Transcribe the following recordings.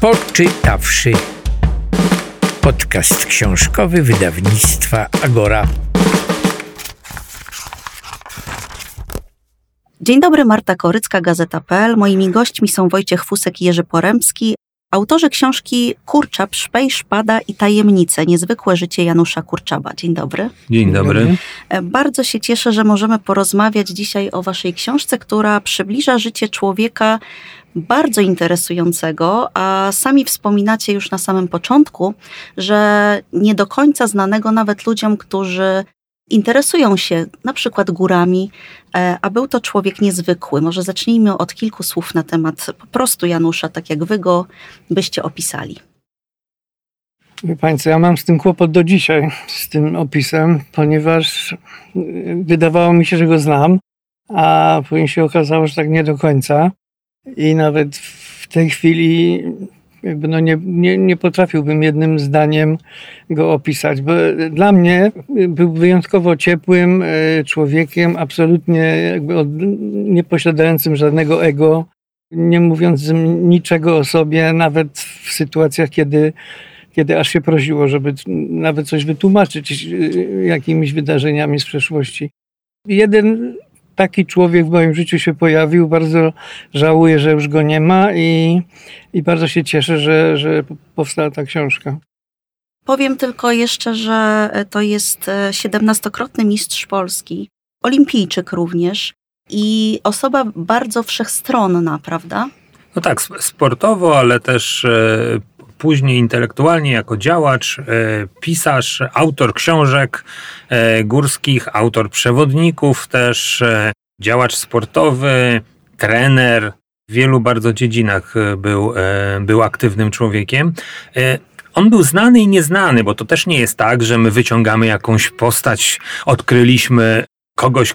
Poczytawszy. Podcast książkowy wydawnictwa Agora. Dzień dobry, Marta Korycka, Gazeta.pl. Moimi gośćmi są Wojciech Fusek i Jerzy Poremski, autorzy książki Kurczab, Szpej, Szpada i Tajemnice. Niezwykłe życie Janusza Kurczaba. Dzień dobry. Dzień dobry. E, Bardzo się cieszę, że możemy porozmawiać dzisiaj o waszej książce, która przybliża życie człowieka bardzo interesującego, a sami wspominacie już na samym początku, że nie do końca znanego nawet ludziom, którzy interesują się na przykład górami, e, a był to człowiek niezwykły. Może zacznijmy od kilku słów na temat po prostu Janusza, tak jak wy go byście opisali. Państwo, ja mam z tym kłopot do dzisiaj, z tym opisem, ponieważ y, wydawało mi się, że go znam, a później się okazało, że tak nie do końca. I nawet w tej chwili jakby no nie, nie, nie potrafiłbym jednym zdaniem go opisać, bo dla mnie był wyjątkowo ciepłym y, człowiekiem, absolutnie jakby od, nie posiadającym żadnego ego, nie mówiącym niczego o sobie, nawet w sytuacjach, kiedy kiedy aż się prosiło, żeby nawet coś wytłumaczyć y, jakimiś wydarzeniami z przeszłości. Jeden taki człowiek w moim życiu się pojawił. Bardzo żałuję, że już go nie ma i, i bardzo się cieszę, że, że powstała ta książka. Powiem tylko jeszcze, że to jest e, siedemnastokrotny mistrz Polski, olimpijczyk również i osoba bardzo wszechstronna, prawda? No tak, sp- sportowo, ale też e, później intelektualnie jako działacz, e, pisarz, autor książek e, górskich, autor przewodników też, e, działacz sportowy, trener. W wielu bardzo dziedzinach był, był aktywnym człowiekiem. On był znany i nieznany, bo to też nie jest tak, że my wyciągamy jakąś postać, odkryliśmy kogoś,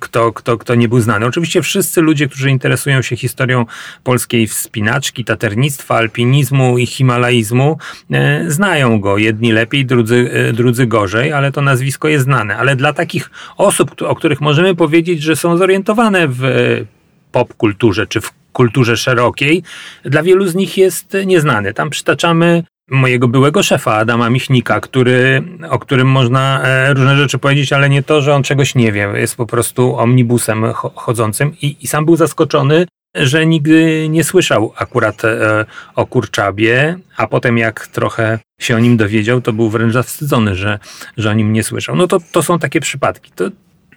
kto, kto, kto nie był znany. Oczywiście wszyscy ludzie, którzy interesują się historią polskiej wspinaczki, taternictwa, alpinizmu i himalaizmu, e, znają go. Jedni lepiej, drudzy, e, drudzy gorzej, ale to nazwisko jest znane. Ale dla takich osób, o których możemy powiedzieć, że są zorientowane w e, popkulturze czy w kulturze szerokiej, dla wielu z nich jest nieznany. Tam przytaczamy mojego byłego szefa Adama Michnika, który, o którym można e, różne rzeczy powiedzieć, ale nie to, że on czegoś nie wie. Jest po prostu omnibusem cho- chodzącym i, i sam był zaskoczony, że nigdy nie słyszał akurat e, o kurczabie, a potem jak trochę się o nim dowiedział, to był wręcz zawstydzony, że, że o nim nie słyszał. No to, to są takie przypadki. To,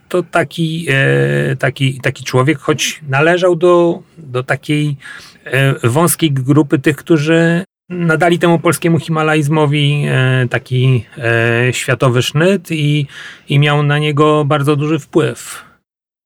to taki, e, taki, taki człowiek, choć należał do, do takiej e, wąskiej grupy tych, którzy nadali temu polskiemu himalaizmowi e, taki e, światowy sznyt i, i miał na niego bardzo duży wpływ.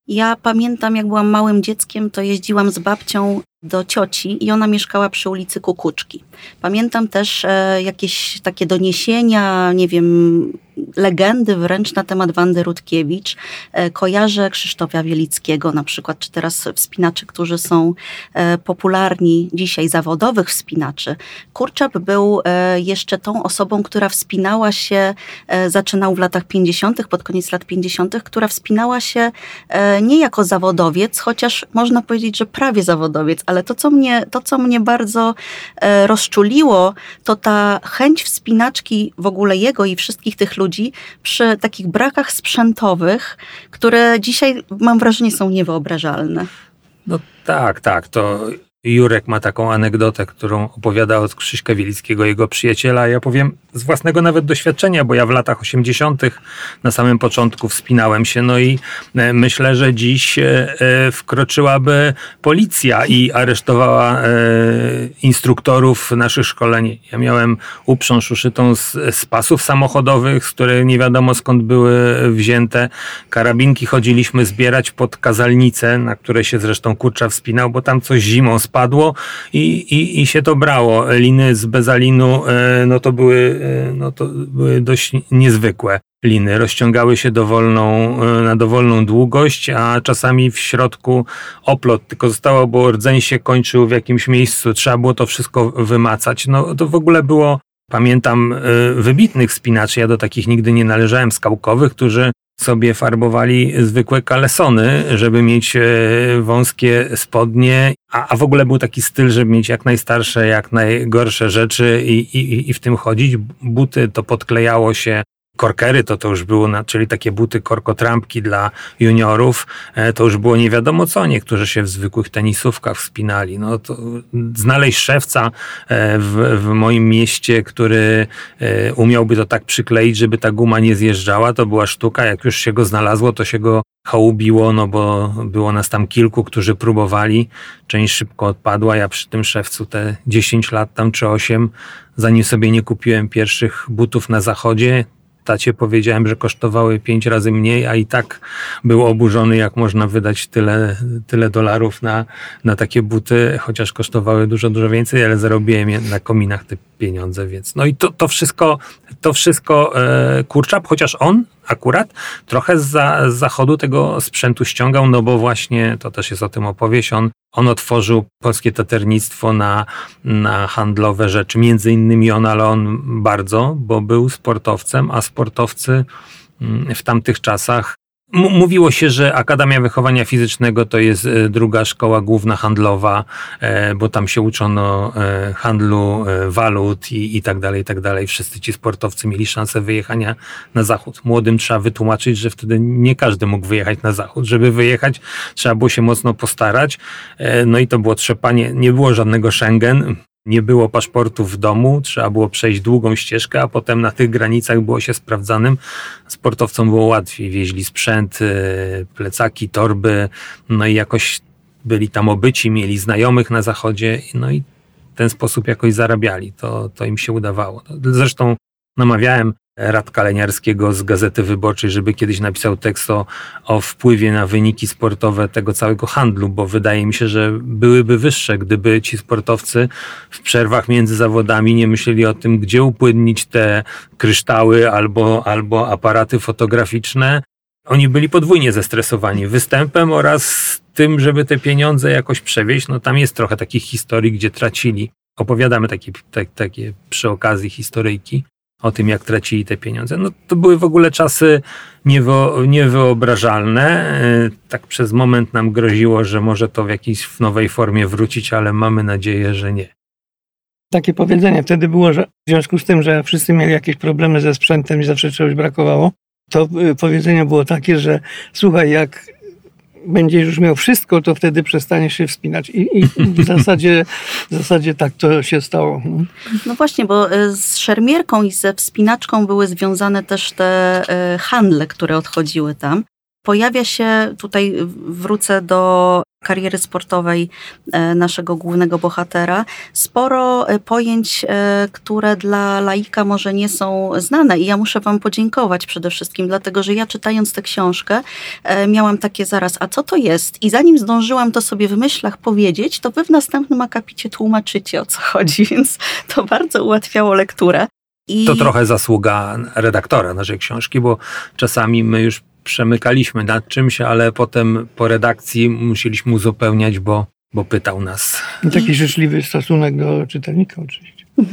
Ja pamiętam, jak byłam małym dzieckiem, to jeździłam z babcią do cioci i ona mieszkała przy ulicy Kukuczki. Pamiętam też e, jakieś takie doniesienia, nie wiem, legendy wręcz na temat Wandy Rutkiewicz. E, kojarzę Krzysztofa Wielickiego na przykład, czy teraz wspinaczy, którzy są e, popularni dzisiaj, zawodowych wspinaczy. Kurczap był e, jeszcze tą osobą, która wspinała się, e, zaczynał w latach 50., pod koniec lat 50., która wspinała się e, nie jako zawodowiec, chociaż można powiedzieć, że prawie zawodowiec, ale to, co mnie, to, co mnie bardzo e, rozczuliło, to ta chęć wspinaczki w ogóle jego i wszystkich tych ludzi przy takich brakach sprzętowych, które dzisiaj mam wrażenie są niewyobrażalne. No tak, tak, to Jurek ma taką anegdotę, którą opowiada od Krzyśka Wielickiego, jego przyjaciela. Ja powiem z własnego nawet doświadczenia, bo ja w latach 80. na samym początku wspinałem się, no i e, myślę, że dziś e, e, wkroczyłaby policja i aresztowała instruktorów naszych szkoleń. Ja miałem uprząż uszytą z, z pasów samochodowych, z które nie wiadomo skąd były wzięte. Karabinki chodziliśmy zbierać pod kazalnicę, na której się zresztą kurcza wspinał, bo tam coś zimą spadło i, i, i się to brało. Liny z bezalinu, e, no to były, e, no to były dość niezwykłe liny. Rozciągały się dowolną, e, na dowolną długość, a czasami w środku oplot tylko zostało, bo rdzeń się kończył w jakimś miejscu. Trzeba było to wszystko wymacać. No to w ogóle było Pamiętam wybitnych spinaczy, ja do takich nigdy nie należałem, skałkowych, którzy sobie farbowali zwykłe kalesony, żeby mieć wąskie spodnie, a, a w ogóle był taki styl, żeby mieć jak najstarsze, jak najgorsze rzeczy i, i, i w tym chodzić. Buty to podklejało się korkery to to już było, na, czyli takie buty korkotrampki dla juniorów, e, to już było nie wiadomo co, niektórzy się w zwykłych tenisówkach wspinali. No to znaleźć szewca e, w, w moim mieście, który e, umiałby to tak przykleić, żeby ta guma nie zjeżdżała, to była sztuka. Jak już się go znalazło, to się go chałubiło, no bo było nas tam kilku, którzy próbowali. Część szybko odpadła. Ja przy tym szewcu te 10 lat tam czy 8, zanim sobie nie kupiłem pierwszych butów na zachodzie, tacie powiedziałem, że kosztowały pięć razy mniej, a i tak był oburzony, jak można wydać tyle, tyle dolarów na, na takie buty, chociaż kosztowały dużo, dużo więcej, ale zarobiłem na kominach te pieniądze, więc no i to, to wszystko, to wszystko e, kurczap, chociaż on akurat trochę z, za, z zachodu tego sprzętu ściągał, no bo właśnie, to też jest o tym opowieść, on, on otworzył polskie taternictwo na, na handlowe rzeczy, między innymi on, ale on bardzo, bo był sportowcem, a sportowcy mm, w tamtych czasach Mówiło się, że Akademia Wychowania Fizycznego to jest e, druga szkoła główna handlowa, e, bo tam się uczono e, handlu walut i, i tak dalej, i tak dalej. Wszyscy ci sportowcy mieli szansę wyjechania na zachód. Młodym trzeba wytłumaczyć, że wtedy nie każdy mógł wyjechać na zachód. Żeby wyjechać, trzeba było się mocno postarać. No i to było trzepanie, nie było żadnego Schengen. Nie było paszportu w domu, trzeba było przejść długą ścieżkę, a potem na tych granicach było się sprawdzanym. Sportowcom było łatwiej, wieźli sprzęt, y, plecaki, torby, no i jakoś byli tam obyci, mieli znajomych na zachodzie, no i w ten sposób jakoś zarabiali. To, to im się udawało. Zresztą namawiałem Radka Leniarskiego z Gazety Wyborczej, żeby kiedyś napisał tekst o, o wpływie na wyniki sportowe tego całego handlu, bo wydaje mi się, że byłyby wyższe, gdyby ci sportowcy w przerwach między zawodami nie myśleli o tym, gdzie upłynnić te kryształy albo, albo aparaty fotograficzne. Oni byli podwójnie zestresowani występem oraz tym, żeby te pieniądze jakoś przewieźć. No tam jest trochę takich historii, gdzie tracili. Opowiadamy takie, tak, takie przy okazji historyjki o tym, jak tracili te pieniądze. No to były w ogóle czasy niewo, niewyobrażalne. E, tak przez moment nam groziło, że może to w jakiejś w nowej formie wrócić, ale mamy nadzieję, że nie. Takie powiedzenie wtedy było, że w związku z tym, że wszyscy mieli jakieś problemy ze sprzętem i zawsze czegoś brakowało, to e, powiedzenie było takie, że słuchaj, jak będziesz już miał wszystko, to wtedy przestaniesz się wspinać. I, i w, zasadzie, w zasadzie tak to się stało. No właśnie, bo e, z szermierką i ze wspinaczką były związane też te e, handle, które odchodziły tam. Pojawia się, tutaj wrócę do kariery sportowej e, naszego głównego bohatera, sporo e, pojęć, e, które dla laika może nie są znane. I ja muszę Wam podziękować przede wszystkim, dlatego że ja czytając tę książkę miałam takie zaraz, a co to jest? I zanim zdążyłam to sobie w myślach powiedzieć, to Wy w następnym akapicie tłumaczycie o co chodzi, więc to bardzo ułatwiało lekturę. I... To trochę zasługa redaktora naszej książki, bo czasami my już przemykaliśmy nad czymś, ale potem po redakcji musieliśmy uzupełniać, bo, bo pytał nas. I taki życzliwy stosunek do czytelnika oczywiście.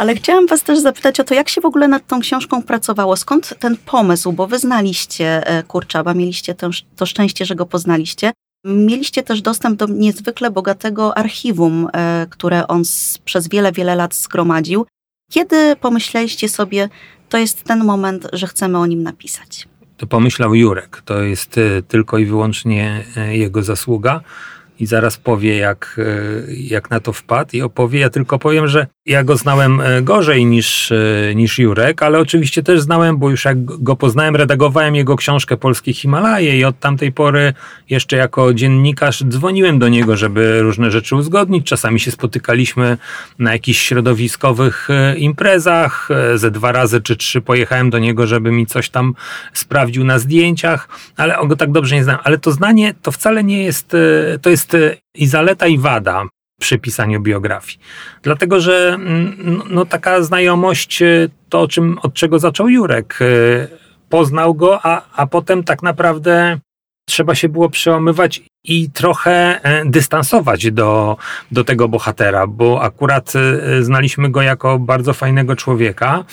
Ale chciałam Was też zapytać o to, jak się w ogóle nad tą książką pracowało? Skąd ten pomysł? Bo Wy znaliście e, Kurczaba, mieliście to, to szczęście, że go poznaliście. Mieliście też dostęp do niezwykle bogatego archiwum, e, które on przez wiele, wiele lat zgromadził. Kiedy pomyśleliście sobie, to jest ten moment, że chcemy o nim napisać? To pomyślał Jurek. To jest e, tylko i wyłącznie e, jego zasługa i zaraz powie, jak, e, jak na to wpadł i opowie. Ja tylko powiem, że ja go znałem e, gorzej niż, e, niż Jurek, ale oczywiście też znałem, bo już jak go poznałem, redagowałem jego książkę Polskie Himalaje i od tamtej pory jeszcze jako dziennikarz dzwoniłem do niego, żeby różne rzeczy uzgodnić. Czasami się spotykaliśmy na jakichś środowiskowych imprezach. Ze dwa razy czy trzy pojechałem do niego, żeby mi coś tam sprawdził na zdjęciach, ale on go tak dobrze nie znam. Ale to znanie to wcale nie jest, to jest jest i zaleta, i wada przy pisaniu biografii. Dlatego, że mm, no, taka znajomość, e, to o czym, od czego zaczął Jurek, e, poznał go, a, a potem tak naprawdę trzeba się było przełamywać i trochę e, dystansować do, do tego bohatera, bo akurat znaliśmy go jako bardzo fajnego człowieka,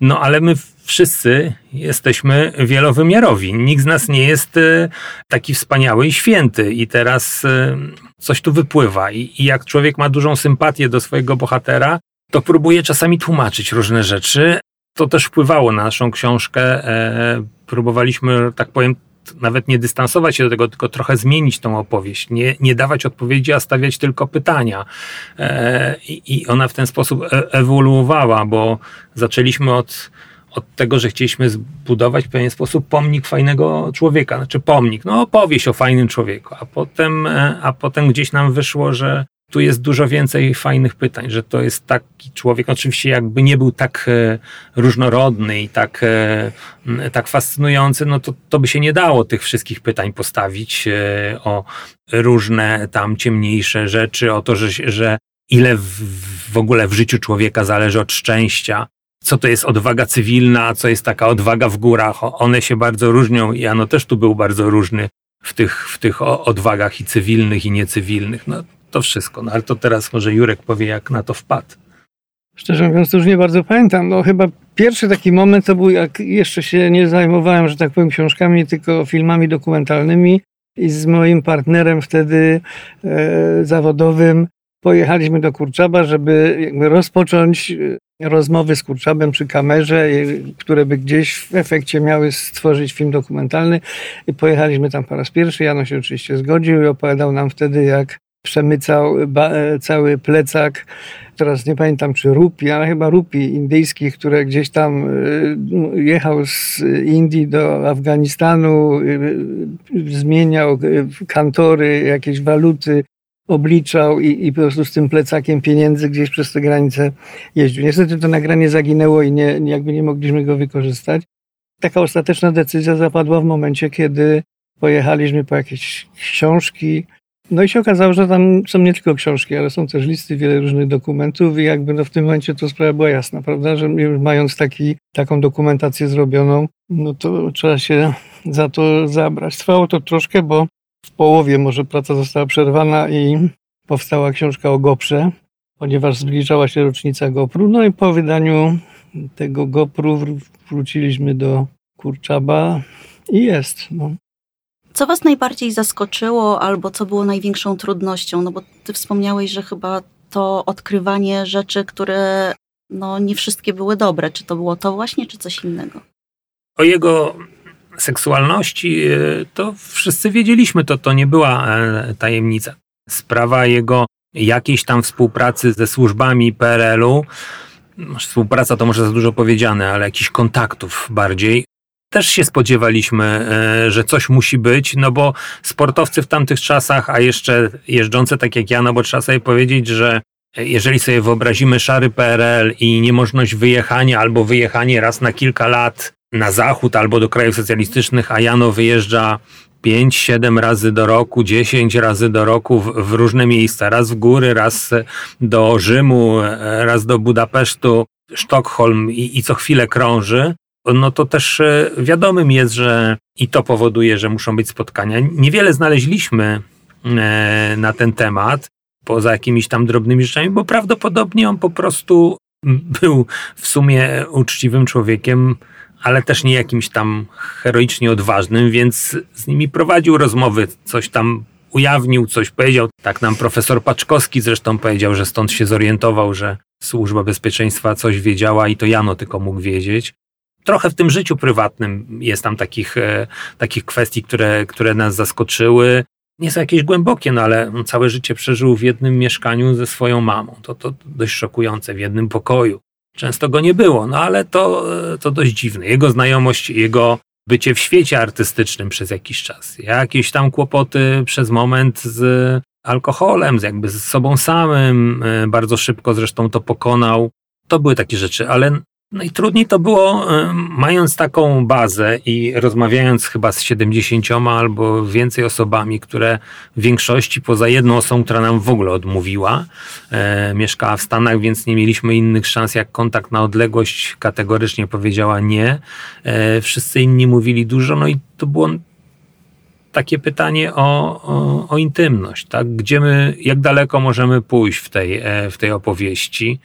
no ale my wszyscy jesteśmy wielowymiarowi. Nikt z nas nie jest e, taki wspaniały i święty. I teraz e, coś tu wypływa. I, I, jak człowiek ma dużą sympatię do swojego bohatera, to próbuje czasami tłumaczyć różne rzeczy. To też wpływało na naszą książkę. E, próbowaliśmy, tak powiem, nawet nie dystansować się do tego, tylko trochę zmienić tą opowieść, nie, nie dawać odpowiedzi, a stawiać tylko pytania. E, I ona w ten sposób e, ewoluowała, bo zaczęliśmy od, od tego, że chcieliśmy zbudować w pewien sposób pomnik fajnego człowieka, znaczy pomnik, no opowieść o fajnym człowieku, a potem, e, a potem gdzieś nam wyszło, że tu jest dużo więcej fajnych pytań, że to jest taki człowiek, oczywiście jakby nie był tak e, różnorodny i tak, e, tak fascynujący, no to, to by się nie dało tych wszystkich pytań postawić o różne tam ciemniejsze rzeczy, o to, że, że ile w, w ogóle w życiu człowieka zależy od szczęścia, co to jest odwaga cywilna, a co jest taka odwaga w górach. One się bardzo różnią i Jano też tu był bardzo różny w tych, w tych odwagach i cywilnych, i niecywilnych. No, to wszystko. No ale to teraz może Jurek powie, jak na to wpadł. Szczerze mówiąc, to już nie bardzo pamiętam. No chyba pierwszy taki moment to był, jak jeszcze się nie zajmowałem, że tak powiem, książkami, tylko filmami dokumentalnymi. I z moim partnerem wtedy e, zawodowym pojechaliśmy do Kurczaba, żeby jakby rozpocząć e, rozmowy z Kurczabem przy kamerze, które by gdzieś w efekcie miały stworzyć film dokumentalny. I pojechaliśmy tam po raz pierwszy. Jano się oczywiście zgodził i opowiadał nam wtedy, jak przemycał e, cały plecak, teraz nie pamiętam czy rupi, ale chyba rupi indyjskich, które gdzieś tam jechał z Indii do Afganistanu, zmieniał kantory, jakieś waluty, obliczał i, i po prostu z tym plecakiem pieniędzy gdzieś przez te granice jeździł. Niestety to nagranie zaginęło i nie, jakby nie mogliśmy go wykorzystać. Taka ostateczna decyzja zapadła w momencie, kiedy pojechaliśmy po jakieś książki, no i się okazało, że tam są nie tylko książki, ale są też listy, wiele różnych dokumentów i jakby no w tym momencie to sprawa była jasna, prawda, że mając taki, taką dokumentację zrobioną, no to trzeba się za to zabrać. Trwało to troszkę, bo w połowie może praca została przerwana i powstała książka o Goprze, ponieważ zbliżała się rocznica Gopru. No i po wydaniu tego Gopru wróciliśmy do Kurczaba i jest. No. Co Was najbardziej zaskoczyło albo co było największą trudnością? No bo Ty wspomniałeś, że chyba to odkrywanie rzeczy, które no, nie wszystkie były dobre. Czy to było to właśnie, czy coś innego? O jego seksualności e, to wszyscy wiedzieliśmy, to, to nie była e, tajemnica. Sprawa jego jakiejś tam współpracy ze służbami PRL-u, współpraca to może za dużo powiedziane, ale jakichś kontaktów bardziej, też się spodziewaliśmy, e, że coś musi być, no bo sportowcy w tamtych czasach, a jeszcze jeżdżące tak jak ja, no bo trzeba sobie powiedzieć, że jeżeli sobie wyobrazimy szary PRL i niemożność wyjechania albo wyjechanie raz na kilka lat na zachód albo do krajów socjalistycznych, a Jano wyjeżdża 5-7 razy do roku, 10 razy do roku w, w, różne miejsca, raz w góry, raz do Rzymu, e, raz do Budapesztu, Sztokholm i, i co chwilę krąży, no to też e, wiadomym jest, że i to powoduje, że muszą być spotkania. Niewiele znaleźliśmy e, na ten temat, poza jakimiś tam drobnymi rzeczami, bo prawdopodobnie on po prostu był w sumie uczciwym człowiekiem, ale też nie jakimś tam heroicznie odważnym, więc z nimi prowadził rozmowy, coś tam ujawnił, coś powiedział. Tak nam profesor Paczkowski zresztą powiedział, że stąd się zorientował, że służba bezpieczeństwa coś wiedziała i to Jano tylko mógł wiedzieć trochę w tym życiu prywatnym jest tam takich, e, takich kwestii, które, które nas zaskoczyły. Nie są jakieś głębokie, no ale całe życie przeżył w jednym mieszkaniu ze swoją mamą. To, to dość szokujące, w jednym pokoju. Często go nie było, no ale to, e, to dość dziwne. Jego znajomość, jego bycie w świecie artystycznym przez jakiś czas, jakieś tam kłopoty przez moment z alkoholem, z jakby z sobą samym, e, bardzo szybko zresztą to pokonał. To były takie rzeczy, ale Najtrudniej to było, mając taką bazę i rozmawiając chyba z 70 albo więcej osobami, które w większości poza jedną osobą, która nam w ogóle odmówiła, e, mieszkała w Stanach, więc nie mieliśmy innych szans jak kontakt na odległość, kategorycznie powiedziała nie. E, wszyscy inni mówili dużo, no i to było takie pytanie o, o, o intymność, tak? Gdzie my, jak daleko możemy pójść w tej, e, w tej opowieści?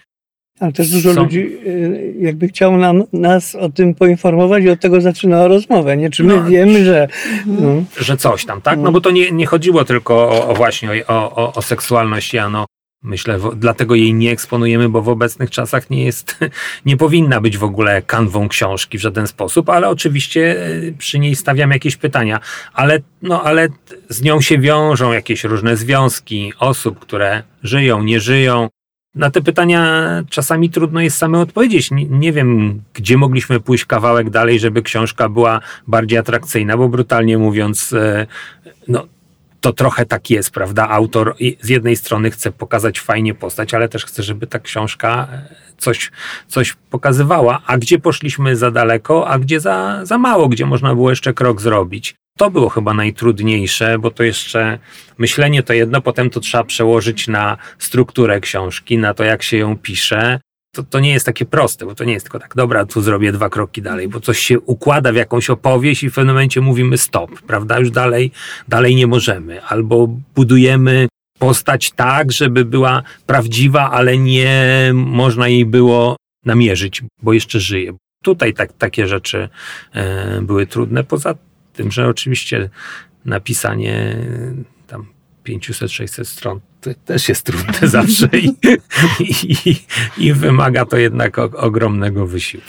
Ale też dużo Są- ludzi y, jakby chciało nam, nas o tym poinformować i od tego zaczynała rozmowę. Nie czy my No. wiemy, że. No, że coś tam, tak? No Mm. bo to nie, nie chodziło tylko o, o właśnie o, o, o seksualność Jano. Myślę, wo, dlatego jej nie eksponujemy, bo w obecnych czasach nie jest, nie powinna być w ogóle kanwą książki w żaden sposób, ale oczywiście e, przy niej stawiam jakieś pytania, ale, no, ale z nią się wiążą jakieś różne związki osób, które żyją, nie żyją. Na te pytania czasami trudno jest same odpowiedzieć. Nie, nie wiem, gdzie mogliśmy pójść kawałek dalej, żeby książka była bardziej atrakcyjna, bo brutalnie mówiąc, e, no, to trochę tak jest, prawda? Autor z jednej strony chce pokazać fajnie postać, ale też chce, żeby ta książka e, coś, coś pokazywała. A gdzie poszliśmy za daleko, a gdzie za, za mało, gdzie można było jeszcze krok zrobić. To było chyba najtrudniejsze, bo to jeszcze myślenie to jedno, potem to trzeba przełożyć na strukturę książki, na to, jak się ją pisze. To, to nie jest takie proste, bo to nie jest tylko tak, dobra, tu zrobię dwa kroki dalej, bo coś się układa w jakąś opowieść i w pewnym momencie mówimy stop, prawda? Już dalej, dalej nie możemy. Albo budujemy postać tak, żeby była prawdziwa, ale nie można jej było namierzyć, bo jeszcze żyje. Tutaj tak, takie rzeczy e, były trudne. Poza tym, że oczywiście napisanie e, tam 500-600 stron to też jest trudne zawsze i, i, i wymaga to jednak o, ogromnego wysiłku.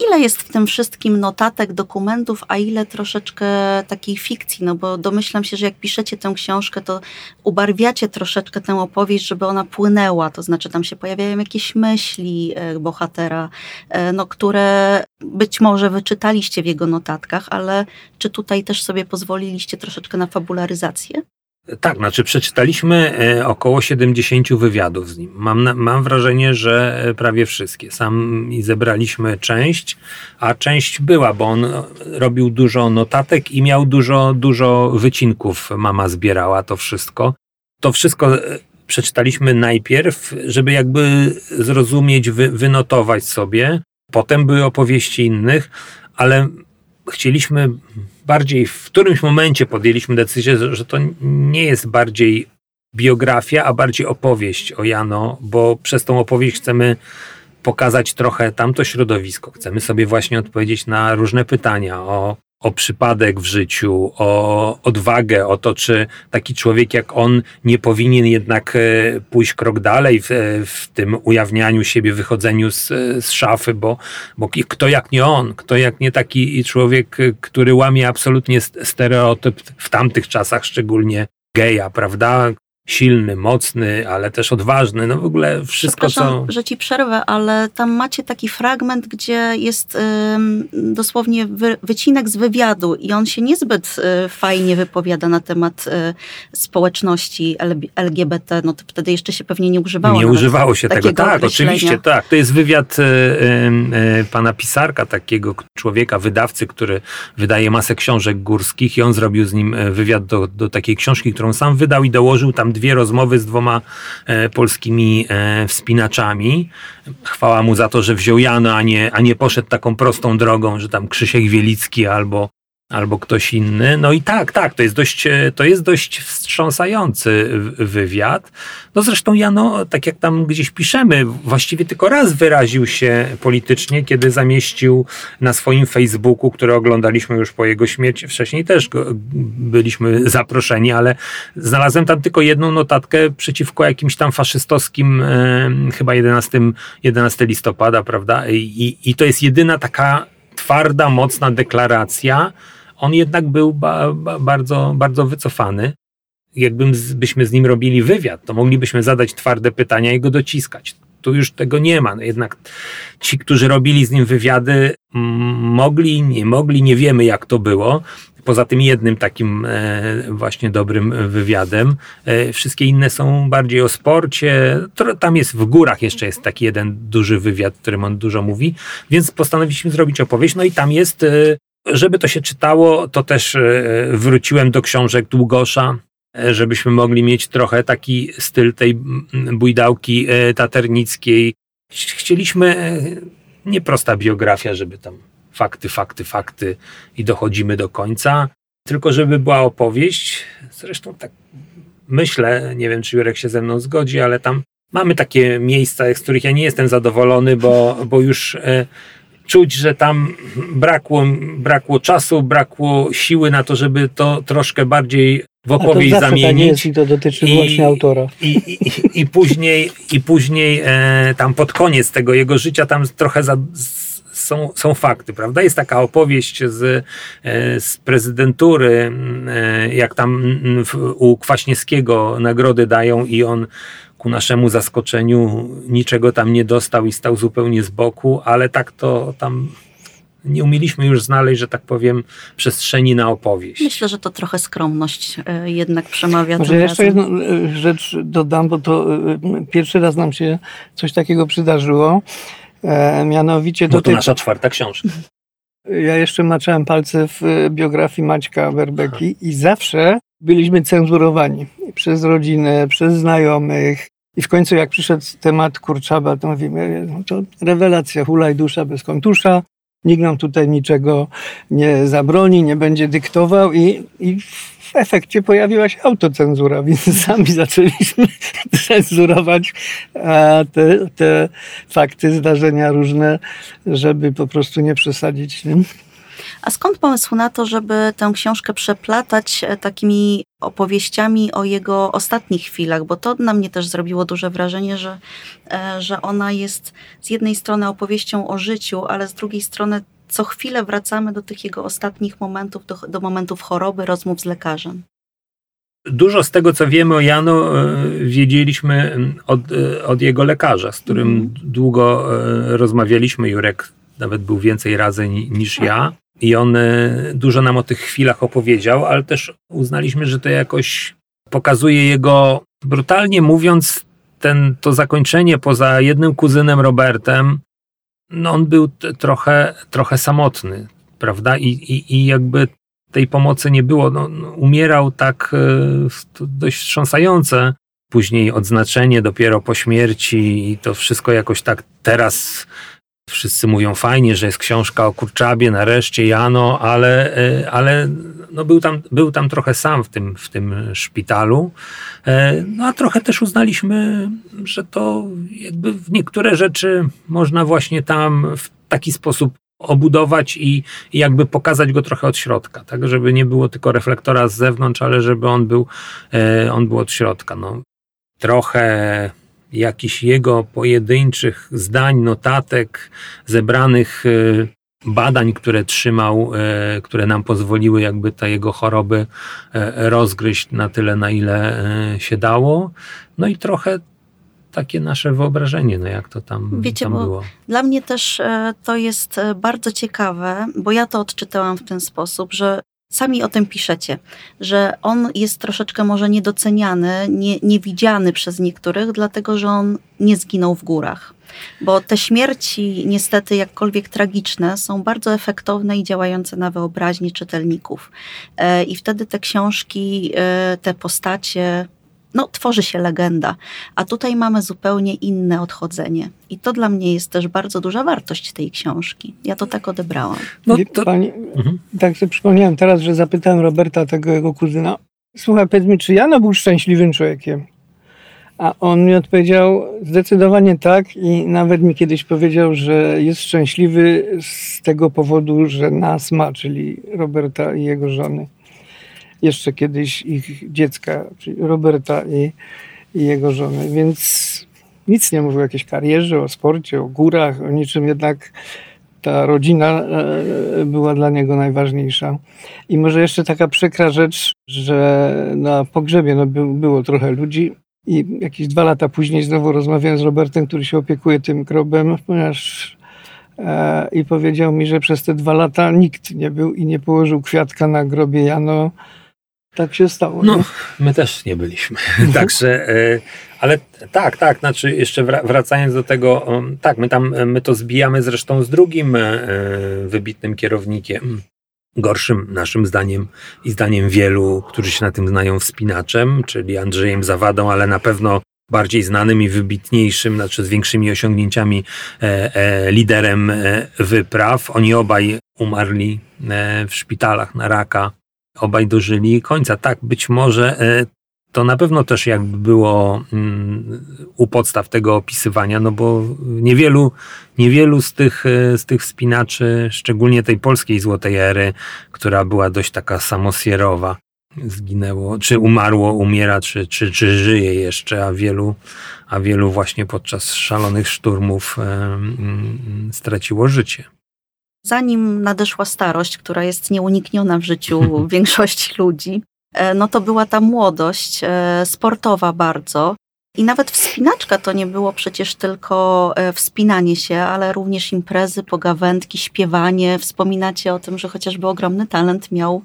Ile jest w tym wszystkim notatek, dokumentów, a ile troszeczkę takiej fikcji? No bo domyślam się, że jak piszecie tę książkę, to ubarwiacie troszeczkę tę opowieść, żeby ona płynęła. To znaczy tam się pojawiają jakieś myśli e, bohatera, e, no, które być może wyczytaliście w jego notatkach, ale czy tutaj też sobie pozwoliliście troszeczkę na fabularyzację? Tak, znaczy przeczytaliśmy e, około 70 wywiadów z nim. Mam, mam wrażenie, że e, prawie wszystkie. Sam i zebraliśmy część, a część była, bo on e, robił dużo notatek i miał dużo, dużo wycinków. Mama zbierała to wszystko. To wszystko przeczytaliśmy najpierw, żeby jakby zrozumieć, wy, wynotować sobie. Potem były opowieści innych, ale chcieliśmy bardziej, w którymś momencie podjęliśmy decyzję, że to nie jest bardziej biografia, a bardziej opowieść o Jano, bo przez tą opowieść chcemy pokazać trochę tamto środowisko. Chcemy sobie właśnie odpowiedzieć na różne pytania o, o przypadek w życiu, o odwagę, o to, czy taki człowiek jak on nie powinien jednak e, pójść krok dalej w, e, w tym ujawnianiu siebie, wychodzeniu z, z szafy, bo, bo kto jak nie on, kto jak nie taki człowiek, e, który łamie absolutnie st- stereotyp w tamtych czasach, szczególnie geja, prawda? Silny, mocny, ale też odważny. No w ogóle wszystko, co. że ci przerwę, ale tam macie taki fragment, gdzie jest ym, dosłownie wy, wycinek z wywiadu i on się niezbyt y, fajnie wypowiada na temat y, społeczności LGBT. No to wtedy jeszcze się pewnie nie używało. Nie używało się tego. Tak, oczywiście, tak. To jest wywiad e, e, e, pana pisarka, takiego człowieka, wydawcy, który wydaje masę książek górskich i on zrobił z nim wywiad do, do takiej książki, którą sam wydał i dołożył tam dwie rozmowy z dwoma e, polskimi e, wspinaczami. Chwała mu za to, że wziął Jano, a nie, a nie poszedł taką prostą drogą, że tam Krzysiek Wielicki albo albo ktoś inny. No i tak, tak, to jest dość, e, to jest dość wstrząsający wywiad. No zresztą Jano, tak jak tam gdzieś piszemy, właściwie tylko raz wyraził się politycznie, kiedy zamieścił na swoim Facebooku, który oglądaliśmy już po jego śmierci. Wcześniej też byliśmy zaproszeni, ale znalazłem tam tylko jedną notatkę przeciwko jakimś tam faszystowskim, e, chyba 11, 11 listopada, prawda? I, I to jest jedyna taka twarda, mocna deklaracja. On jednak był ba, ba, bardzo, bardzo wycofany. Jakbym z, nim robili wywiad, to moglibyśmy zadać twarde pytania i go dociskać. Tu już tego nie ma. No jednak ci, którzy robili z nim wywiady, mogli, nie mogli, nie wiemy jak to było. Poza tym jednym takim e, właśnie dobrym wywiadem. E, wszystkie inne są bardziej o sporcie. Tam jest w górach jeszcze jest taki jeden duży wywiad, w którym on dużo mówi, więc postanowiliśmy zrobić opowieść. No i tam jest, e, żeby to się czytało, to też e, wróciłem do książek Długosza, e, żebyśmy mogli mieć trochę taki styl tej bujdałki e, taternickiej. Chcieliśmy nie prosta biografia, żeby tam fakty, fakty, fakty i dochodzimy do końca, tylko żeby była opowieść. Zresztą tak myślę, nie wiem czy Jurek się ze mną zgodzi, ale tam mamy takie miejsca, z których ja nie jestem zadowolony, bo, bo już czuć, że tam brakło, brakło czasu, brakło siły na to, żeby to troszkę bardziej w opowieść A to tak zamienić. jest i to dotyczy właśnie autora. I, i, i później, i później e, tam pod koniec tego jego życia tam trochę za, są, są fakty, prawda? Jest taka opowieść z, e, z prezydentury, e, jak tam u Kwaśniewskiego nagrody dają i on ku naszemu zaskoczeniu niczego tam nie dostał i stał zupełnie z boku, ale tak to tam nie umieliśmy już znaleźć, że tak powiem, przestrzeni na opowieść. Myślę, że to trochę skromność e, jednak przemawia. Może jeszcze razem. jedną e, rzecz dodam, bo to e, pierwszy raz nam się coś takiego przydarzyło. E, mianowicie Bo to dotyczy, nasza czwarta książka. ja jeszcze maczałem palce w biografii Maćka Berbeki i zawsze byliśmy cenzurowani przez rodzinę, przez znajomych. I w końcu jak przyszedł temat Kurczaba, to mówimy, no to rewelacja, hulaj dusza bez kontusza, nikt nam tutaj niczego nie zabroni, nie będzie dyktował i, i w efekcie pojawiła się autocenzura, więc sami zaczęliśmy cenzurować te, te fakty, zdarzenia różne, żeby po prostu nie przesadzić. A skąd pomysł na to, żeby tę książkę przeplatać e, takimi opowieściami o jego ostatnich chwilach? Bo to na mnie też zrobiło duże wrażenie, że, e, że ona jest z jednej strony opowieścią o życiu, ale z drugiej strony co chwilę wracamy do tych jego ostatnich momentów, do, do momentów choroby, rozmów z lekarzem. Dużo z tego, co wiemy o Jano, e, wiedzieliśmy od, od jego lekarza, z którym Mhm. długo rozmawialiśmy. Jurek nawet był więcej razy ni- niż ja. I on e, dużo nam o tych chwilach opowiedział, ale też uznaliśmy, że to jakoś pokazuje jego, brutalnie mówiąc, ten, to zakończenie poza jednym kuzynem Robertem, no on był t- trochę, trochę samotny, prawda? I, i, i jakby tej pomocy nie było. No, no, umierał tak e, dość wstrząsające. Później odznaczenie dopiero po śmierci i to wszystko jakoś tak teraz wszyscy mówią fajnie, że jest książka o Kurczabie, nareszcie Jano, ale, e, ale no był, tam, był tam trochę sam w tym, w tym szpitalu. E, No a trochę też uznaliśmy, że to jakby w niektóre rzeczy można właśnie tam w taki sposób obudować i, i jakby pokazać go trochę od środka, tak, żeby nie było tylko reflektora z zewnątrz, ale żeby on był, e, on był od środka. No, trochę jakichś jego pojedynczych zdań, notatek, zebranych e, badań, które trzymał, e, które nam pozwoliły jakby te jego choroby e, rozgryźć na tyle, na ile się dało. No i trochę takie nasze wyobrażenie, no jak to tam, Wiecie, tam było. Dla mnie też e, to jest e, bardzo ciekawe, bo ja to odczytałam w ten sposób, że sami o tym piszecie, że on jest troszeczkę może niedoceniany, nie, niewidziany przez niektórych, dlatego że on nie zginął w górach. Bo te śmierci, niestety, jakkolwiek tragiczne, są bardzo efektowne i działające na wyobraźnię czytelników. E, I wtedy te książki, e, te postacie, no, tworzy się legenda. A tutaj mamy zupełnie inne odchodzenie. I to dla mnie jest też bardzo duża wartość tej książki. Ja to tak odebrałam. No to, Pani, mhm. tak sobie przypomniałem teraz, że zapytałem Roberta, tego jego kuzyna, słuchaj, powiedz mi, czy Jano był szczęśliwym człowiekiem? A on mi odpowiedział, zdecydowanie tak i nawet mi kiedyś powiedział, że jest szczęśliwy z tego powodu, że nas ma, czyli Roberta i jego żony. Jeszcze kiedyś ich dziecka, czyli Roberta i, i jego żony, więc nic nie mówił o jakiejś karierze, o sporcie, o górach, o niczym, jednak ta rodzina e, była dla niego najważniejsza. I może jeszcze taka przykra rzecz, że na pogrzebie no, by, było trochę ludzi i jakieś dwa lata później znowu rozmawiałem z Robertem, który się opiekuje tym grobem, ponieważ e, i powiedział mi, że przez te dwa lata nikt nie był i nie położył kwiatka na grobie Jano. Tak się stało. No, nie? my też nie byliśmy. Także, e, ale tak, tak, znaczy jeszcze wra- wracając do tego, um, tak, my tam, my to zbijamy zresztą z drugim e, wybitnym kierownikiem, gorszym naszym zdaniem i zdaniem wielu, którzy się na tym znają wspinaczem, czyli Andrzejem Zawadą, ale na pewno bardziej znanym i wybitniejszym, znaczy z większymi osiągnięciami e, e, liderem e, wypraw. Oni obaj umarli e, w szpitalach na raka obaj dożyli końca. Tak, być może e, to na pewno też jakby było mm, u podstaw tego opisywania, no bo niewielu, niewielu z tych, z tych wspinaczy, szczególnie tej polskiej złotej ery, która była dość taka samosierowa, zginęło, czy umarło, umiera, czy, czy, czy żyje jeszcze, a wielu, a wielu właśnie podczas szalonych szturmów e, straciło życie. Zanim nadeszła starość, która jest nieunikniona w życiu większości ludzi, e, no to była ta młodość, e, sportowa bardzo. I nawet wspinaczka to nie było przecież tylko e, wspinanie się, ale również imprezy, pogawędki, śpiewanie. Wspominacie o tym, że chociażby ogromny talent miał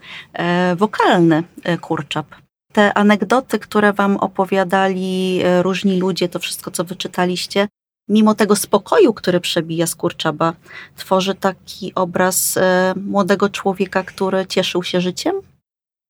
wokalny kurczap. Te anegdoty, które wam opowiadali różni ludzie, to wszystko, co wyczytaliście, mimo tego spokoju, który przebija z Kurczaba, tworzy taki obraz e, młodego człowieka, który cieszył się życiem?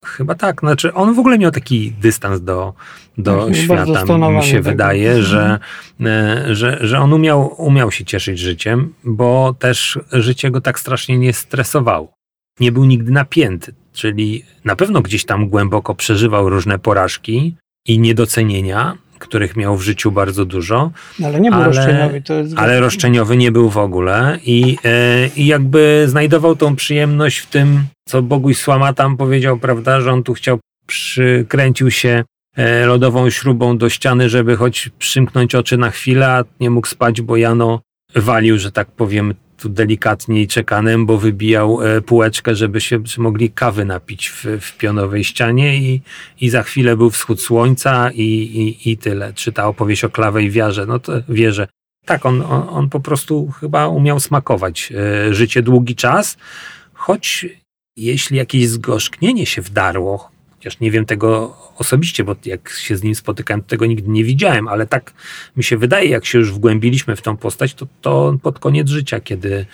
Chyba tak. Znaczy, on w ogóle miał taki dystans do, do tak, świata. Mi się wydaje, mhm. że, e, że, że on umiał, umiał się cieszyć życiem, bo też życie go tak strasznie nie stresowało. Nie był nigdy napięty, czyli na pewno gdzieś tam głęboko przeżywał różne porażki i niedocenienia, których miał w życiu bardzo dużo. No, ale nie był ale, roszczeniowy. To jest ale roszczeniowy nie był w ogóle i, e, i jakby znajdował tą przyjemność w tym, co Boguś Słama tam powiedział, prawda, że on tu chciał, przykręcił się e, lodową śrubą do ściany, żeby choć przymknąć oczy na chwilę, a nie mógł spać, bo Jano walił, że tak powiem, tu delikatniej czekanem, bo wybijał e, półeczkę, żeby się mogli kawy napić w, w pionowej ścianie i, i za chwilę był wschód słońca i, i, i tyle. Czy ta opowieść o klawej wierze, no to wierzę. Tak, on, on, on po prostu chyba umiał smakować e, życie długi czas, choć jeśli jakieś zgorzknienie się wdarło, chociaż nie wiem tego osobiście, bo jak się z nim spotykałem, tego nigdy nie widziałem, ale tak mi się wydaje, jak się już wgłębiliśmy w tą postać, to, to pod koniec życia, kiedy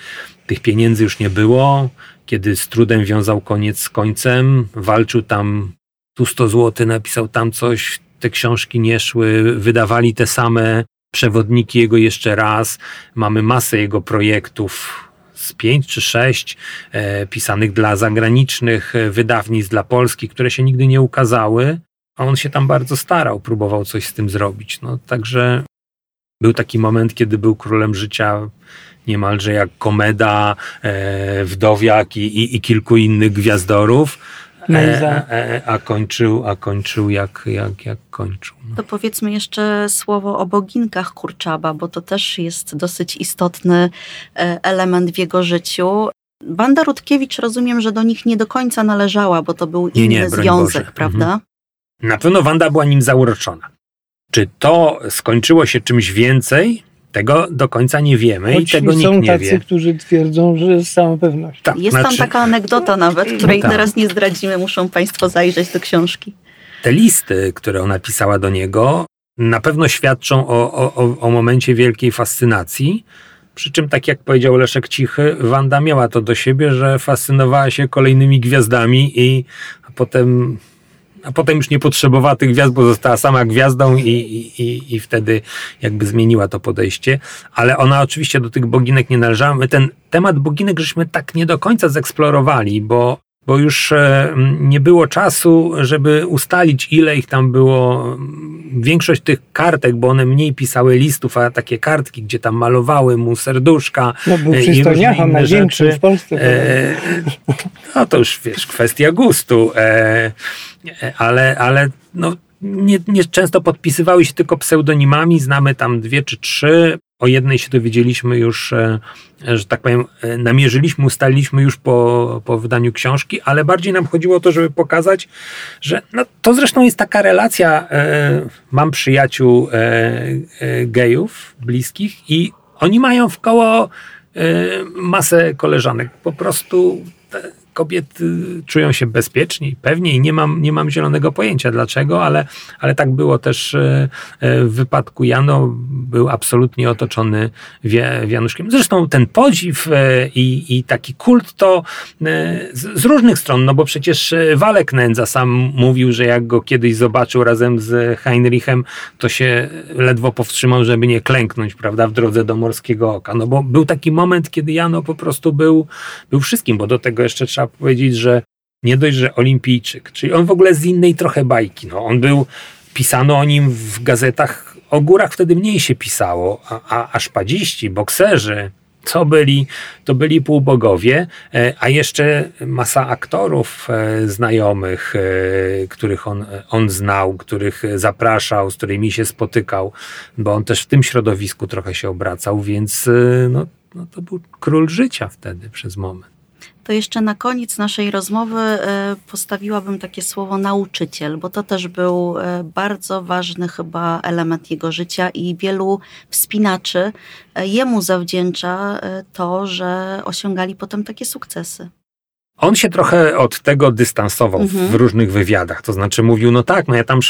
tych pieniędzy już nie było, kiedy z trudem wiązał koniec z końcem, walczył tam tu 100 zł, napisał tam coś, te książki nie szły, wydawali te same przewodniki jego jeszcze raz, mamy masę jego projektów, z pięć czy sześć e, pisanych dla zagranicznych e, wydawnictw, dla Polski, które się nigdy nie ukazały, a on się tam bardzo starał, próbował coś z tym zrobić. No, także był taki moment, kiedy był królem życia niemalże jak Komeda, e, Wdowiak i, i, i kilku innych gwiazdorów. E, e, a kończył, a kończył jak, jak, jak kończył. No. To powiedzmy jeszcze słowo o boginkach Kurczaba, bo to też jest dosyć istotny e, element w jego życiu. Wanda Rutkiewicz rozumiem, że do nich nie do końca należała, bo to był inny nie, nie, związek, Boże. prawda? Mhm. Na pewno Wanda była nim zauroczona. Czy to skończyło się czymś więcej? Tego do końca nie wiemy Choć i tego nikt nie wie. Są tacy, którzy twierdzą, że z całą pewnością. Tak, jest znaczy, tam taka anegdota nawet, której no tak. teraz nie zdradzimy, muszą Państwo zajrzeć do książki. Te listy, które ona pisała do niego, na pewno świadczą o, o, o momencie wielkiej fascynacji. Przy czym, tak jak powiedział Leszek Cichy, Wanda miała to do siebie, że fascynowała się kolejnymi gwiazdami i potem a potem już nie potrzebowała tych gwiazd, bo została sama gwiazdą i, i, i wtedy jakby zmieniła to podejście. Ale ona oczywiście do tych boginek nie należała. My ten temat boginek żeśmy tak nie do końca zeksplorowali, bo bo już e, nie było czasu, żeby ustalić, ile ich tam było. Większość tych kartek, bo one mniej pisały listów, a takie kartki, gdzie tam malowały mu serduszka no, był e, różne inne rzeczy. w Polsce. E, no to już wiesz, kwestia gustu. E, ale, ale no, nie, nie często podpisywały się tylko pseudonimami. Znamy tam dwie czy trzy. O jednej się dowiedzieliśmy już, e, że tak powiem, e, namierzyliśmy, ustaliliśmy już po, po wydaniu książki, ale bardziej nam chodziło o to, żeby pokazać, że no, to zresztą jest taka relacja. E, mam przyjaciół gejów bliskich i oni mają w koło masę koleżanek. Po prostu kobiety czują się bezpieczniej, pewniej. Nie mam, nie mam zielonego pojęcia dlaczego, ale, ale tak było też e, e, w wypadku Jano. Był absolutnie otoczony wianuszkiem. Zresztą ten podziw e, i, i taki kult to z, z, różnych stron, no bo przecież Walek Nędza sam mówił, że jak go kiedyś zobaczył razem z Heinrichem, to się ledwo powstrzymał, żeby nie klęknąć, prawda, w drodze do Morskiego Oka. No bo był taki moment, kiedy Jano po prostu był, był wszystkim, bo do tego jeszcze trzeba powiedzieć, że nie dość, że olimpijczyk, czyli on w ogóle z innej trochę bajki. No, on był pisano o nim w gazetach. O górach wtedy mniej się pisało, a, a, a szpadziści, bokserzy, co byli, to byli półbogowie, e, a jeszcze masa aktorów e, znajomych, e, których on, on znał, których zapraszał, z którymi się spotykał, bo on też w tym środowisku trochę się obracał, więc no, no to był król życia wtedy przez moment to jeszcze na koniec naszej rozmowy e, postawiłabym takie słowo nauczyciel, bo to też był e, bardzo ważny chyba element jego życia i wielu wspinaczy e, jemu zawdzięcza to, że osiągali potem takie sukcesy. On się trochę od tego dystansował mhm. w różnych wywiadach. To znaczy mówił, no tak, no ja tam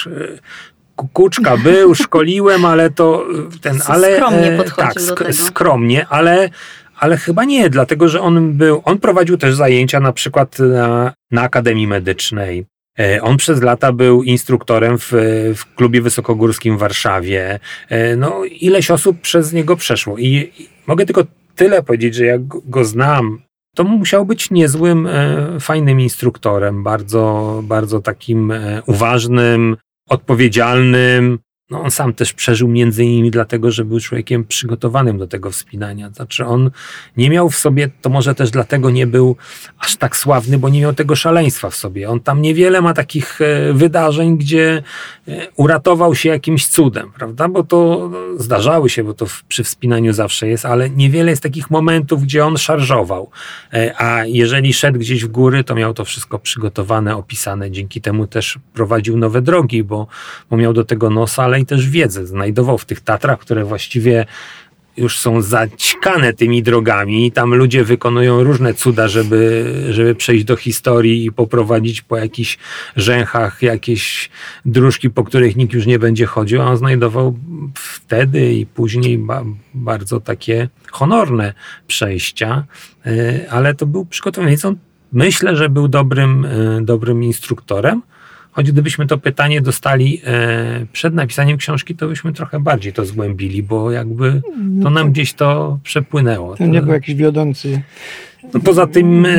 kukuczka był, szkoliłem, ale to ten, ale skromnie podchodził tak, do tego. skromnie, ale ale chyba nie, dlatego że on był, on prowadził też zajęcia na przykład na, na Akademii Medycznej. E, on przez lata był instruktorem w, w klubie wysokogórskim w Warszawie. E, no, ileś osób przez niego przeszło. I, i mogę tylko tyle powiedzieć, że jak go znam, to musiał być niezłym, e, fajnym instruktorem, bardzo, bardzo takim uważnym, odpowiedzialnym, no on sam też przeżył między innymi dlatego, że był człowiekiem przygotowanym do tego wspinania. Znaczy on nie miał w sobie, to może też dlatego nie był aż tak sławny, bo nie miał tego szaleństwa w sobie. On tam niewiele ma takich e, wydarzeń, gdzie e, uratował się jakimś cudem, prawda? Bo to no, zdarzały się, bo to przy wspinaniu zawsze jest, ale niewiele jest takich momentów, gdzie on szarżował. E, a jeżeli szedł gdzieś w góry, to miał to wszystko przygotowane, opisane. Dzięki temu też prowadził nowe drogi, bo, bo miał do tego nosa, ale i też wiedzę znajdował w tych Tatrach, które właściwie już są zaćkane tymi drogami i tam ludzie wykonują różne cuda, żeby, żeby przejść do historii i poprowadzić po jakichś rzęchach jakieś dróżki, po których nikt już nie będzie chodził, a on znajdował wtedy i później ba, bardzo takie honorne przejścia, e, ale to był przygotowany. Więc on myślę, że był dobrym, e, dobrym instruktorem, Choć gdybyśmy to pytanie dostali e, przed napisaniem książki, to byśmy trochę bardziej to zgłębili, bo jakby to nam gdzieś to przepłynęło. To nie był jakiś wiodący. No poza tym, e,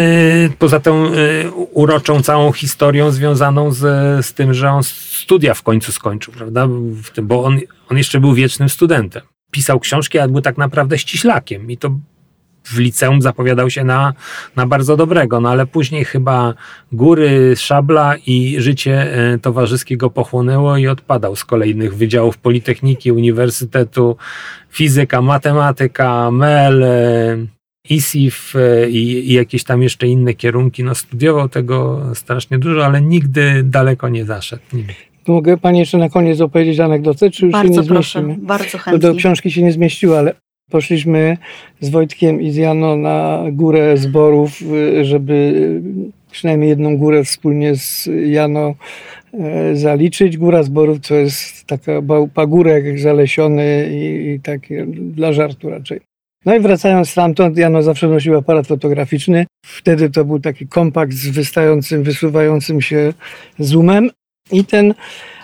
poza tą e, uroczą całą historią związaną z, z tym, że on studia w końcu skończył, prawda? Bo on, on jeszcze był wiecznym studentem. Pisał książki, ale był tak naprawdę ściślakiem i to w liceum zapowiadał się na, na bardzo dobrego, no ale później chyba góry, szabla i życie e, towarzyskie go pochłonęło i odpadał z kolejnych wydziałów Politechniki, Uniwersytetu, fizyka, matematyka, MEL, e, ISIF e, i, i, jakieś tam jeszcze inne kierunki. No studiował tego strasznie dużo, ale nigdy daleko nie zaszedł. Nigdy. Mogę Pani jeszcze na koniec opowiedzieć anegdotę, czy już bardzo się nie proszę, zmieścimy? Bardzo chętnie. Do książki się nie zmieściła, ale Poszliśmy z Wojtkiem i z Jano na górę zborów, y, żeby przynajmniej jedną górę wspólnie z Jano e, zaliczyć. Góra zborów to jest taka pagórek zalesiony i, i takie dla żartu raczej. No i wracając stamtąd, Jano zawsze nosił aparat fotograficzny. Wtedy to był taki kompakt z wystającym, wysuwającym się zoomem i ten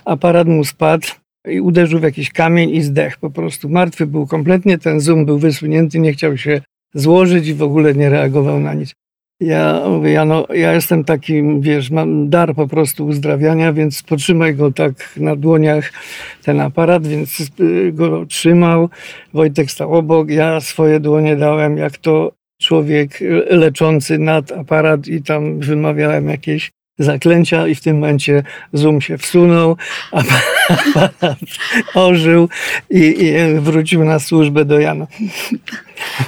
aparat mu spadł i uderzył w jakiś kamień i zdech po prostu. Martwy był kompletnie, ten zoom był wysunięty, nie chciał się złożyć i w ogóle nie reagował na nic. Ja mówię, ja, no, ja jestem takim, wiesz, mam dar po prostu uzdrawiania, więc potrzymaj go tak na dłoniach, ten aparat, więc y, go trzymał. Wojtek stał obok, ja swoje dłonie dałem, jak to człowiek leczący nad aparat i tam wymawiałem jakieś zaklęcia i w tym momencie Zoom się wsunął, aparat ożył i, i, wrócił na służbę do Jana.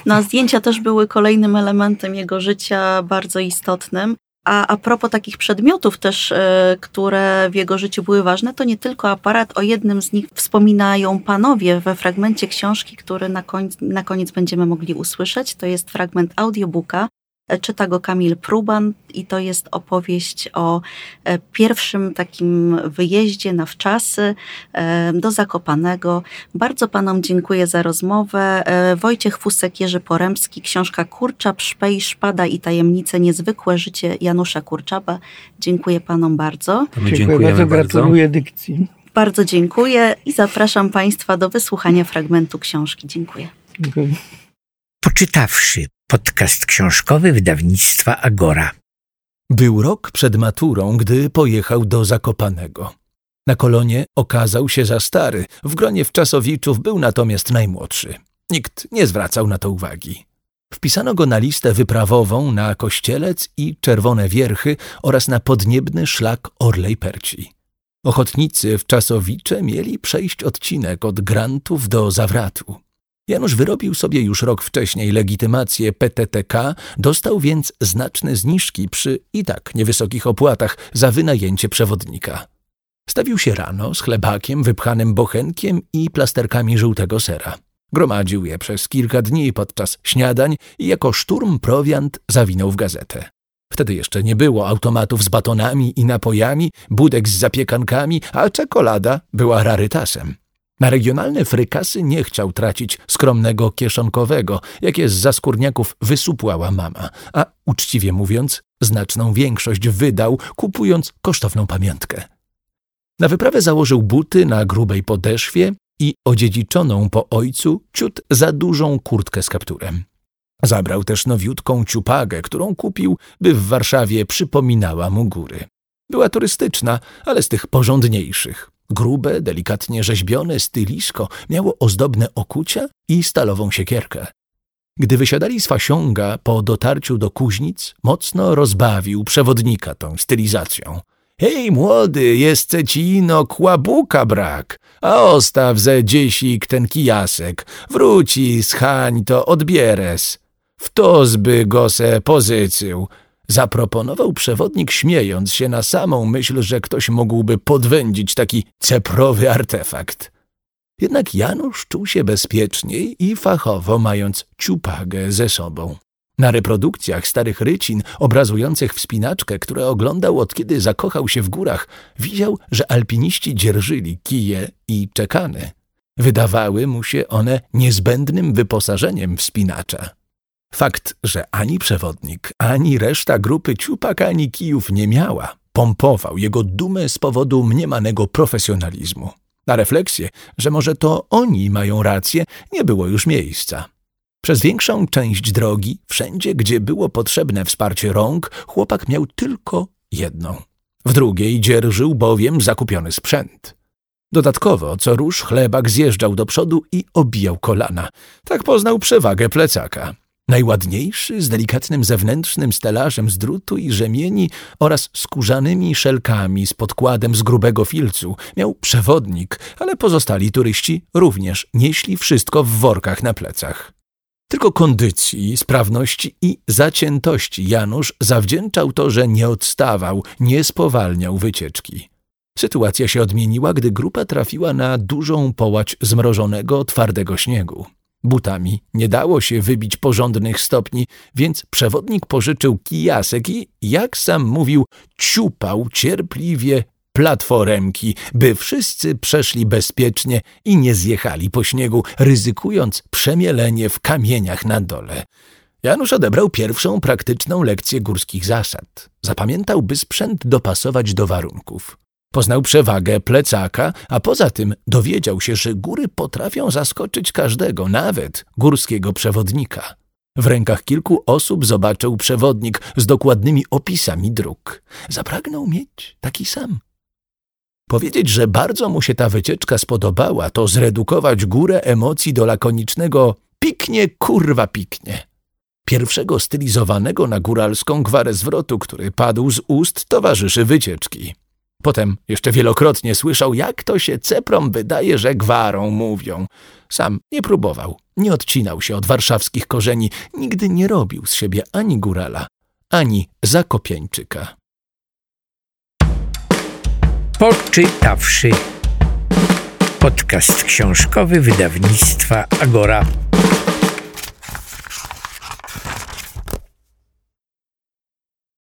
No, zdjęcia też były kolejnym elementem jego życia bardzo istotnym. A a propos takich przedmiotów też, e, które w jego życiu były ważne, to nie tylko aparat, o jednym z nich wspominają panowie we fragmencie książki, który na koniec, na koniec będziemy mogli usłyszeć. To jest fragment audiobooka Czyta go Kamil Pruban i to jest opowieść o e, pierwszym takim wyjeździe na wczasy e, do Zakopanego. Bardzo panom dziękuję za rozmowę. E, Wojciech Fusek, Jerzy Poremski, książka Kurczab, Szpej, Szpada i tajemnice niezwykłe życie Janusza Kurczaba. Dziękuję panom bardzo. Dziękuję bardzo, gratuluję dykcji. Bardzo dziękuję i zapraszam Państwa do wysłuchania fragmentu książki. Dziękuję. Dziękuję. Poczytawszy Podcast książkowy wydawnictwa Agora. Był rok przed maturą, gdy pojechał do Zakopanego. Na kolonie okazał się za stary, w gronie wczasowiczów był natomiast najmłodszy. Nikt nie zwracał na to uwagi. Wpisano go na listę wyprawową na Kościelec i Czerwone Wierchy oraz na podniebny szlak Orlej Perci. Ochotnicy w Czasowicze mieli przejść odcinek od Grantów do Zawratu. Janusz wyrobił sobie już rok wcześniej legitymację PTTK, dostał więc znaczne zniżki przy i tak niewysokich opłatach za wynajęcie przewodnika. Stawił się rano z chlebakiem, wypchanym bochenkiem i plasterkami żółtego sera. Gromadził je przez kilka dni podczas śniadań i jako szturm prowiant zawinął w gazetę. Wtedy jeszcze nie było automatów z batonami i napojami, budek z zapiekankami, a czekolada była rarytasem. Na regionalne frykasy nie chciał tracić skromnego kieszonkowego, jakie z zaskórniaków wysupłała mama, a uczciwie mówiąc, znaczną większość wydał, kupując kosztowną pamiątkę. Na wyprawę założył buty na grubej podeszwie i odziedziczoną po ojcu ciut za dużą kurtkę z kapturem. Zabrał też nowiutką ciupagę, którą kupił, by w Warszawie przypominała mu góry. Była turystyczna, ale z tych porządniejszych. Grube, delikatnie rzeźbione stylisko miało ozdobne okucia i stalową siekierkę. Gdy wysiadali z Fasiąga po dotarciu do Kuźnic, mocno rozbawił przewodnika tą stylizacją. Hej, młody, jest ci ino kłabuka brak, a ostaw ze dziesik ten kijasek, wróci, schań to odbieres. W to zby go se pozycył, zaproponował przewodnik, śmiejąc się na samą myśl, że ktoś mógłby podwędzić taki ceprowy artefakt. Jednak Janusz czuł się bezpieczniej i fachowo, mając ciupagę ze sobą. Na reprodukcjach starych rycin obrazujących wspinaczkę, które oglądał od kiedy zakochał się w górach, widział, że alpiniści dzierżyli kije i czekany. Wydawały mu się one niezbędnym wyposażeniem wspinacza. Fakt, że ani przewodnik, ani reszta grupy ciupak ani kijów nie miała, pompował jego dumę z powodu mniemanego profesjonalizmu. Na refleksję, że może to oni mają rację, nie było już miejsca. Przez większą część drogi, wszędzie, gdzie było potrzebne wsparcie rąk, chłopak miał tylko jedną. W drugiej dzierżył bowiem zakupiony sprzęt. Dodatkowo co rusz chlebak zjeżdżał do przodu i obijał kolana. Tak poznał przewagę plecaka. Najładniejszy, z delikatnym zewnętrznym stelażem z drutu i rzemieni oraz skórzanymi szelkami z podkładem z grubego filcu miał przewodnik, ale pozostali turyści również nieśli wszystko w workach na plecach. Tylko kondycji, sprawności i zaciętości Janusz zawdzięczał to, że nie odstawał, nie spowalniał wycieczki. Sytuacja się odmieniła, gdy grupa trafiła na dużą połać zmrożonego, twardego śniegu. Butami nie dało się wybić porządnych stopni, więc przewodnik pożyczył kijasek i, jak sam mówił, ciupał cierpliwie platforemki, by wszyscy przeszli bezpiecznie i nie zjechali po śniegu, ryzykując przemielenie w kamieniach na dole. Janusz odebrał pierwszą praktyczną lekcję górskich zasad. Zapamiętał, by sprzęt dopasować do warunków. Poznał przewagę plecaka, a poza tym dowiedział się, że góry potrafią zaskoczyć każdego, nawet górskiego przewodnika. W rękach kilku osób zobaczył przewodnik z dokładnymi opisami dróg. Zapragnął mieć taki sam. Powiedzieć, że bardzo mu się ta wycieczka spodobała, to zredukować górę emocji do lakonicznego piknie, kurwa piknie. Pierwszego stylizowanego na góralską gwarę zwrotu, który padł z ust towarzyszy wycieczki. Potem jeszcze wielokrotnie słyszał, jak to się ceprom wydaje, że gwarą mówią. Sam nie próbował, nie odcinał się od warszawskich korzeni, nigdy nie robił z siebie ani górala, ani zakopieńczyka. Poczytawszy. Podcast książkowy wydawnictwa Agora.